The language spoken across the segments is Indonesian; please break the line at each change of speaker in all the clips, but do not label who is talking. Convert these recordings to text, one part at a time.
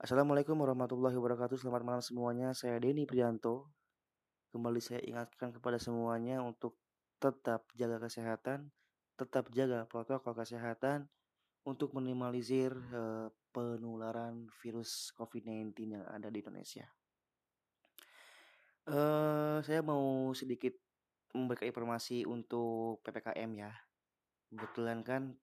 Assalamualaikum warahmatullahi wabarakatuh. Selamat malam semuanya. Saya Denny Prianto. Kembali saya ingatkan kepada semuanya untuk tetap jaga kesehatan, tetap jaga protokol kesehatan untuk minimalisir uh, penularan virus COVID-19 yang ada di Indonesia. Uh, saya mau sedikit memberikan informasi untuk PPKM ya. Kebetulan kan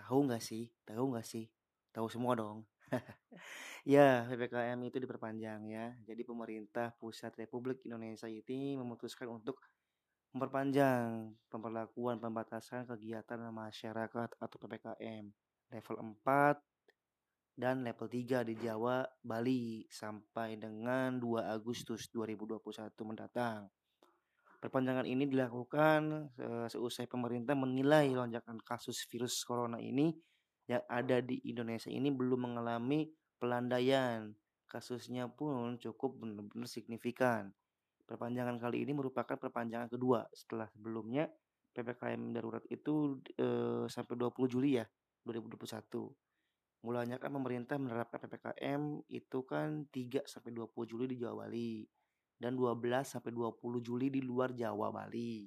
tahu nggak sih? Tahu nggak sih? Tahu semua dong. ya, PPKM itu diperpanjang ya. Jadi pemerintah pusat Republik Indonesia ini memutuskan untuk memperpanjang pemberlakuan pembatasan kegiatan masyarakat atau PPKM level 4 dan level 3 di Jawa, Bali sampai dengan 2 Agustus 2021 mendatang. Perpanjangan ini dilakukan seusai pemerintah menilai lonjakan kasus virus corona ini yang ada di Indonesia ini belum mengalami pelandaian. Kasusnya pun cukup benar-benar signifikan. Perpanjangan kali ini merupakan perpanjangan kedua setelah sebelumnya PPKM darurat itu e, sampai 20 Juli ya 2021. Mulanya kan pemerintah menerapkan PPKM itu kan 3 sampai 20 Juli di Jawa Bali dan 12 sampai 20 Juli di luar Jawa Bali.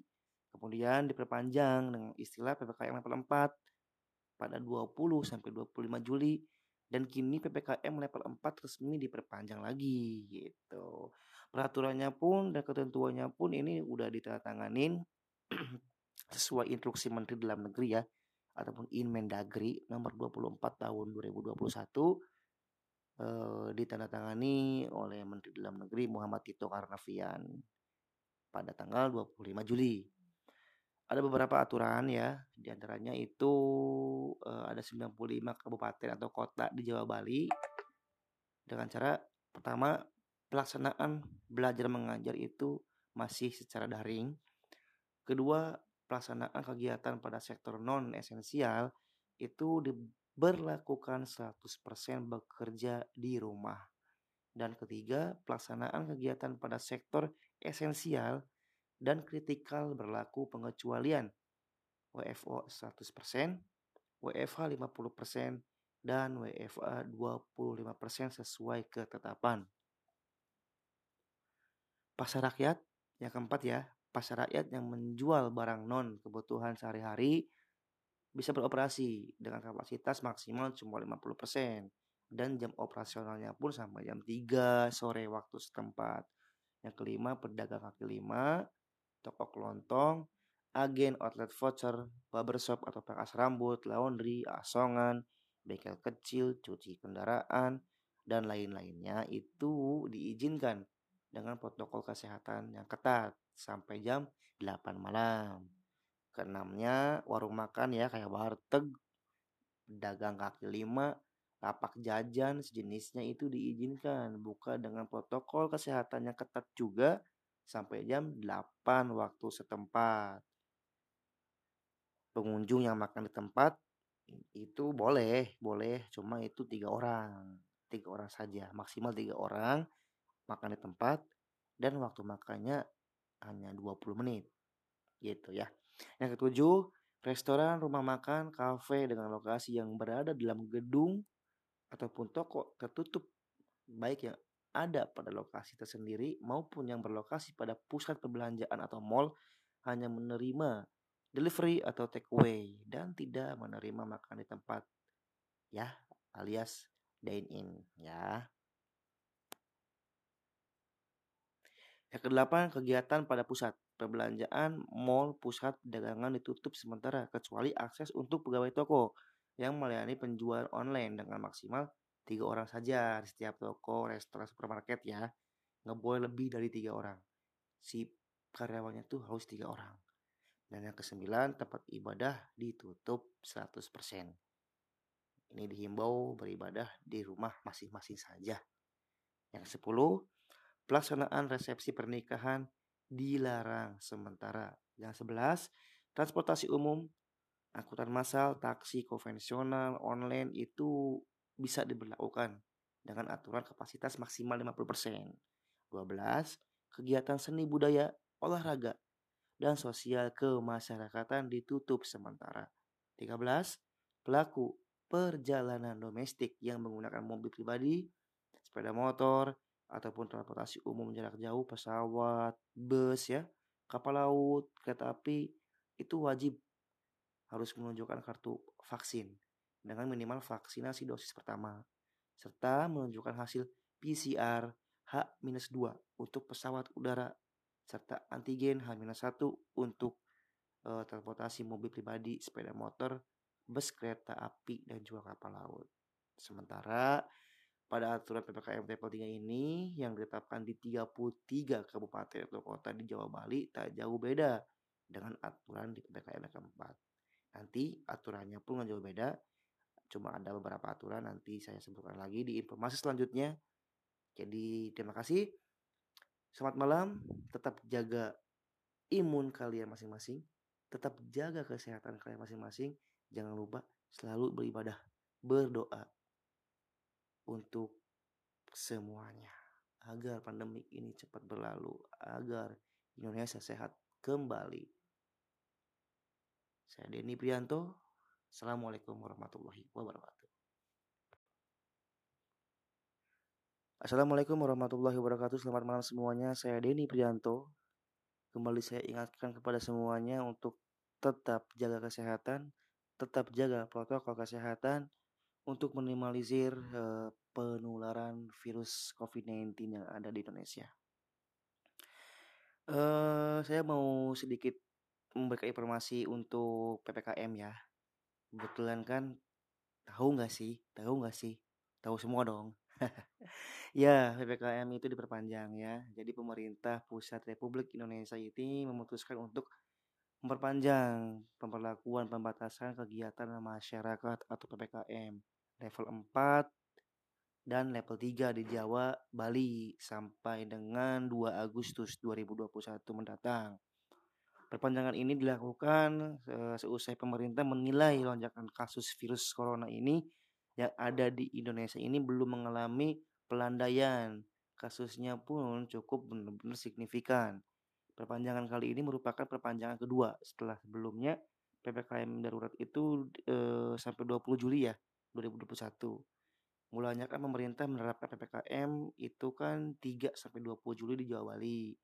Kemudian diperpanjang dengan istilah PPKM level 4 pada 20 sampai 25 Juli dan kini PPKM level 4 resmi diperpanjang lagi gitu. Peraturannya pun dan ketentuannya pun ini udah ditandatanganin sesuai instruksi Menteri Dalam Negeri ya ataupun Inmendagri nomor 24 tahun 2021 eh, ditandatangani oleh Menteri Dalam Negeri Muhammad Tito Karnavian pada tanggal 25 Juli ada beberapa aturan ya, di antaranya itu uh, ada 95 kabupaten atau kota di Jawa Bali dengan cara pertama pelaksanaan belajar mengajar itu masih secara daring. Kedua, pelaksanaan kegiatan pada sektor non esensial itu diberlakukan 100% bekerja di rumah. Dan ketiga, pelaksanaan kegiatan pada sektor esensial dan kritikal berlaku pengecualian WFO 100%, WFH 50%, dan WFA 25% sesuai ketetapan. Pasar rakyat yang keempat ya, pasar rakyat yang menjual barang non kebutuhan sehari-hari bisa beroperasi dengan kapasitas maksimal cuma 50% dan jam operasionalnya pun sampai jam 3 sore waktu setempat. Yang kelima, pedagang kaki lima toko kelontong, agen outlet voucher, barbershop atau pangkas rambut, laundry, asongan, bengkel kecil, cuci kendaraan, dan lain-lainnya itu diizinkan dengan protokol kesehatan yang ketat sampai jam 8 malam. Keenamnya warung makan ya kayak warteg, dagang kaki lima, lapak jajan sejenisnya itu diizinkan buka dengan protokol kesehatan yang ketat juga sampai jam 8 waktu setempat. Pengunjung yang makan di tempat itu boleh, boleh, cuma itu tiga orang, tiga orang saja, maksimal tiga orang makan di tempat dan waktu makannya hanya 20 menit, gitu ya. Yang ketujuh, restoran, rumah makan, kafe dengan lokasi yang berada dalam gedung ataupun toko tertutup baik yang ada pada lokasi tersendiri maupun yang berlokasi pada pusat perbelanjaan atau mall hanya menerima delivery atau take away dan tidak menerima makan di tempat ya alias dine in ya. Yang kedelapan, kegiatan pada pusat perbelanjaan, mall, pusat dagangan ditutup sementara kecuali akses untuk pegawai toko yang melayani penjualan online dengan maksimal tiga orang saja di setiap toko, restoran, supermarket ya. Nggak boleh lebih dari tiga orang. Si karyawannya tuh harus tiga orang. Dan yang kesembilan, tempat ibadah ditutup 100%. Ini dihimbau beribadah di rumah masing-masing saja. Yang sepuluh, pelaksanaan resepsi pernikahan dilarang sementara. Yang sebelas, transportasi umum, angkutan massal, taksi konvensional, online itu bisa diberlakukan dengan aturan kapasitas maksimal 50%. 12. Kegiatan seni budaya, olahraga, dan sosial kemasyarakatan ditutup sementara. 13. Pelaku perjalanan domestik yang menggunakan mobil pribadi sepeda motor, ataupun transportasi umum jarak jauh, pesawat, bus ya, kapal laut, kereta api, itu wajib harus menunjukkan kartu vaksin dengan minimal vaksinasi dosis pertama, serta menunjukkan hasil PCR H-2 untuk pesawat udara, serta antigen H-1 untuk uh, transportasi mobil pribadi, sepeda motor, bus kereta api, dan juga kapal laut. Sementara pada aturan PPKM level 3 ini yang ditetapkan di 33 kabupaten atau kota di Jawa Bali tak jauh beda dengan aturan di PPKM level 4. Nanti aturannya pun jauh beda, cuma ada beberapa aturan nanti saya sebutkan lagi di informasi selanjutnya. Jadi terima kasih. Selamat malam, tetap jaga imun kalian masing-masing, tetap jaga kesehatan kalian masing-masing. Jangan lupa selalu beribadah, berdoa untuk semuanya agar pandemi ini cepat berlalu, agar Indonesia sehat kembali. Saya Denny Prianto. Assalamualaikum warahmatullahi wabarakatuh. Assalamualaikum warahmatullahi wabarakatuh. Selamat malam semuanya. Saya Denny Prianto. Kembali saya ingatkan kepada semuanya untuk tetap jaga kesehatan, tetap jaga protokol kesehatan, untuk minimalisir uh, penularan virus COVID-19 yang ada di Indonesia. Uh, saya mau sedikit memberikan informasi untuk PPKM ya. Kebetulan kan tahu nggak sih? Tahu nggak sih? Tahu semua dong. ya, PPKM itu diperpanjang ya. Jadi pemerintah pusat Republik Indonesia ini memutuskan untuk memperpanjang pemberlakuan pembatasan kegiatan masyarakat atau PPKM level 4 dan level 3 di Jawa, Bali sampai dengan 2 Agustus 2021 mendatang. Perpanjangan ini dilakukan seusai pemerintah menilai lonjakan kasus virus corona ini yang ada di Indonesia ini belum mengalami pelandaian. Kasusnya pun cukup benar-benar signifikan. Perpanjangan kali ini merupakan perpanjangan kedua setelah sebelumnya PPKM darurat itu eh, sampai 20 Juli ya 2021. Mulanya kan pemerintah menerapkan PPKM itu kan 3 sampai 20 Juli di Jawa Bali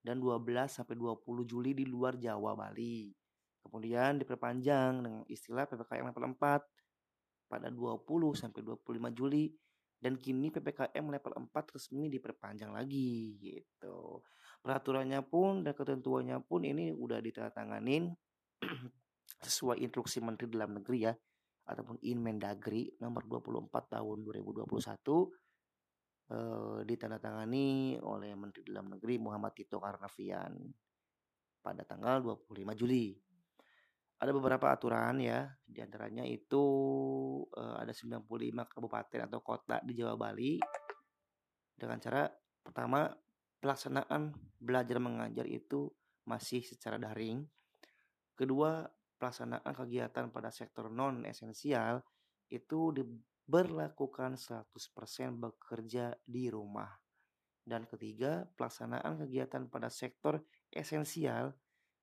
dan 12 sampai 20 Juli di luar Jawa Bali. Kemudian diperpanjang dengan istilah PPKM level 4 pada 20 sampai 25 Juli dan kini PPKM level 4 resmi diperpanjang lagi gitu. Peraturannya pun dan ketentuannya pun ini udah ditandatanganin sesuai instruksi Menteri Dalam Negeri ya ataupun Inmendagri nomor 24 tahun 2021 ditandatangani oleh Menteri Dalam Negeri Muhammad Tito Karnavian pada tanggal 25 Juli. Ada beberapa aturan ya, di antaranya itu ada 95 kabupaten atau kota di Jawa Bali dengan cara pertama pelaksanaan belajar mengajar itu masih secara daring. Kedua, pelaksanaan kegiatan pada sektor non esensial itu diberlakukan 100% bekerja di rumah. Dan ketiga, pelaksanaan kegiatan pada sektor esensial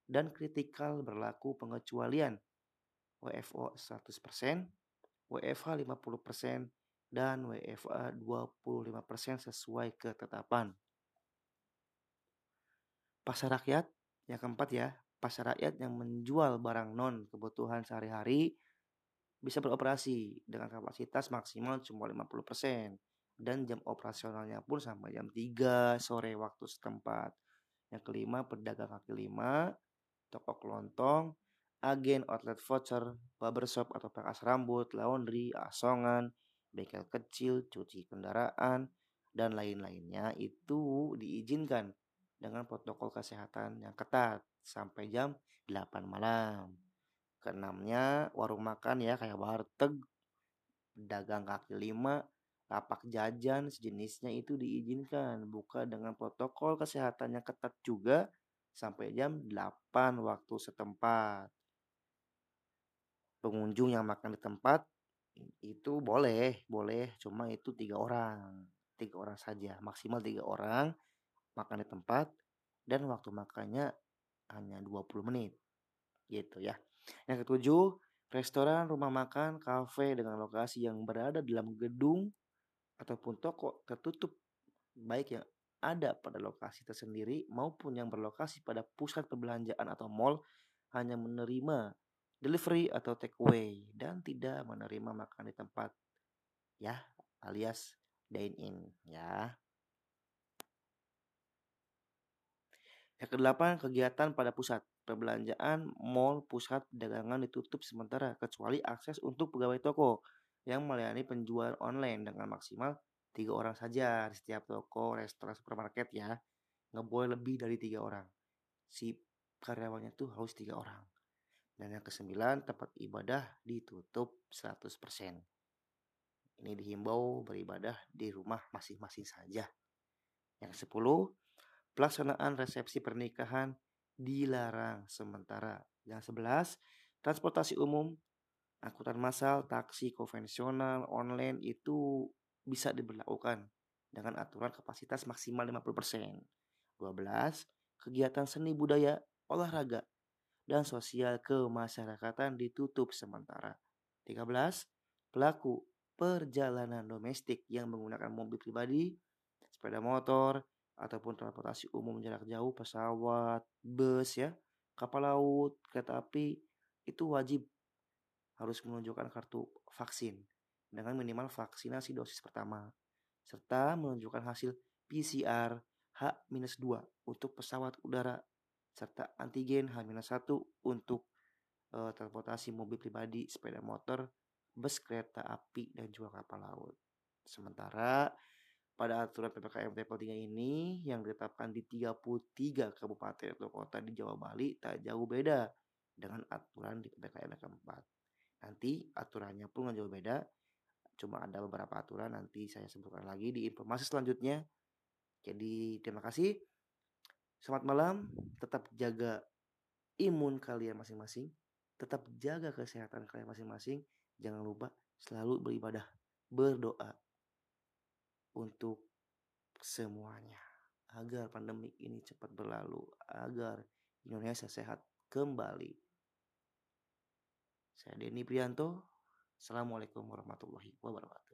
dan kritikal berlaku pengecualian WFO 100%, WFH 50%, dan WFA 25% sesuai ketetapan. Pasar rakyat yang keempat ya, pasar rakyat yang menjual barang non kebutuhan sehari-hari bisa beroperasi dengan kapasitas maksimal cuma 50% dan jam operasionalnya pun sampai jam 3 sore waktu setempat. Yang kelima, pedagang kaki lima, toko kelontong, agen outlet voucher, barbershop atau pangkas rambut, laundry, asongan, bengkel kecil, cuci kendaraan, dan lain-lainnya itu diizinkan dengan protokol kesehatan yang ketat sampai jam 8 malam. Keenamnya warung makan ya kayak warteg, dagang kaki lima, lapak jajan sejenisnya itu diizinkan buka dengan protokol kesehatan yang ketat juga sampai jam 8 waktu setempat. Pengunjung yang makan di tempat itu boleh, boleh, cuma itu tiga orang, tiga orang saja, maksimal tiga orang makan di tempat dan waktu makannya hanya 20 menit. Gitu ya. Yang ketujuh, restoran, rumah makan, kafe dengan lokasi yang berada dalam gedung ataupun toko tertutup baik yang ada pada lokasi tersendiri maupun yang berlokasi pada pusat perbelanjaan atau mall hanya menerima delivery atau take away dan tidak menerima makan di tempat ya alias dine in ya. Yang kedelapan, kegiatan pada pusat perbelanjaan, mall, pusat dagangan ditutup sementara kecuali akses untuk pegawai toko yang melayani penjualan online dengan maksimal tiga orang saja di setiap toko, restoran, supermarket ya. Nggak boleh lebih dari tiga orang. Si karyawannya tuh harus tiga orang. Dan yang kesembilan, tempat ibadah ditutup 100%. Ini dihimbau beribadah di rumah masing-masing saja. Yang sepuluh, pelaksanaan resepsi pernikahan dilarang sementara. Yang sebelas, transportasi umum, angkutan massal, taksi konvensional, online itu bisa diberlakukan dengan aturan kapasitas maksimal 50%. 12. Kegiatan seni budaya, olahraga, dan sosial kemasyarakatan ditutup sementara. 13. Pelaku perjalanan domestik yang menggunakan mobil pribadi, sepeda motor, ataupun transportasi umum jarak jauh, pesawat, bus ya, kapal laut, kereta api itu wajib harus menunjukkan kartu vaksin dengan minimal vaksinasi dosis pertama serta menunjukkan hasil PCR H-2 untuk pesawat udara serta antigen H-1 untuk uh, transportasi mobil pribadi, sepeda motor, bus kereta api dan juga kapal laut. Sementara pada aturan PPKM level 3 ini yang ditetapkan di 33 kabupaten atau kota di Jawa Bali tak jauh beda dengan aturan di PPKM level 4. Nanti aturannya pun nggak jauh beda, cuma ada beberapa aturan nanti saya sebutkan lagi di informasi selanjutnya. Jadi terima kasih. Selamat malam, tetap jaga imun kalian masing-masing, tetap jaga kesehatan kalian masing-masing. Jangan lupa selalu beribadah, berdoa untuk semuanya agar pandemi ini cepat berlalu, agar Indonesia sehat kembali. Saya Denny Prianto. Assalamualaikum warahmatullahi wabarakatuh.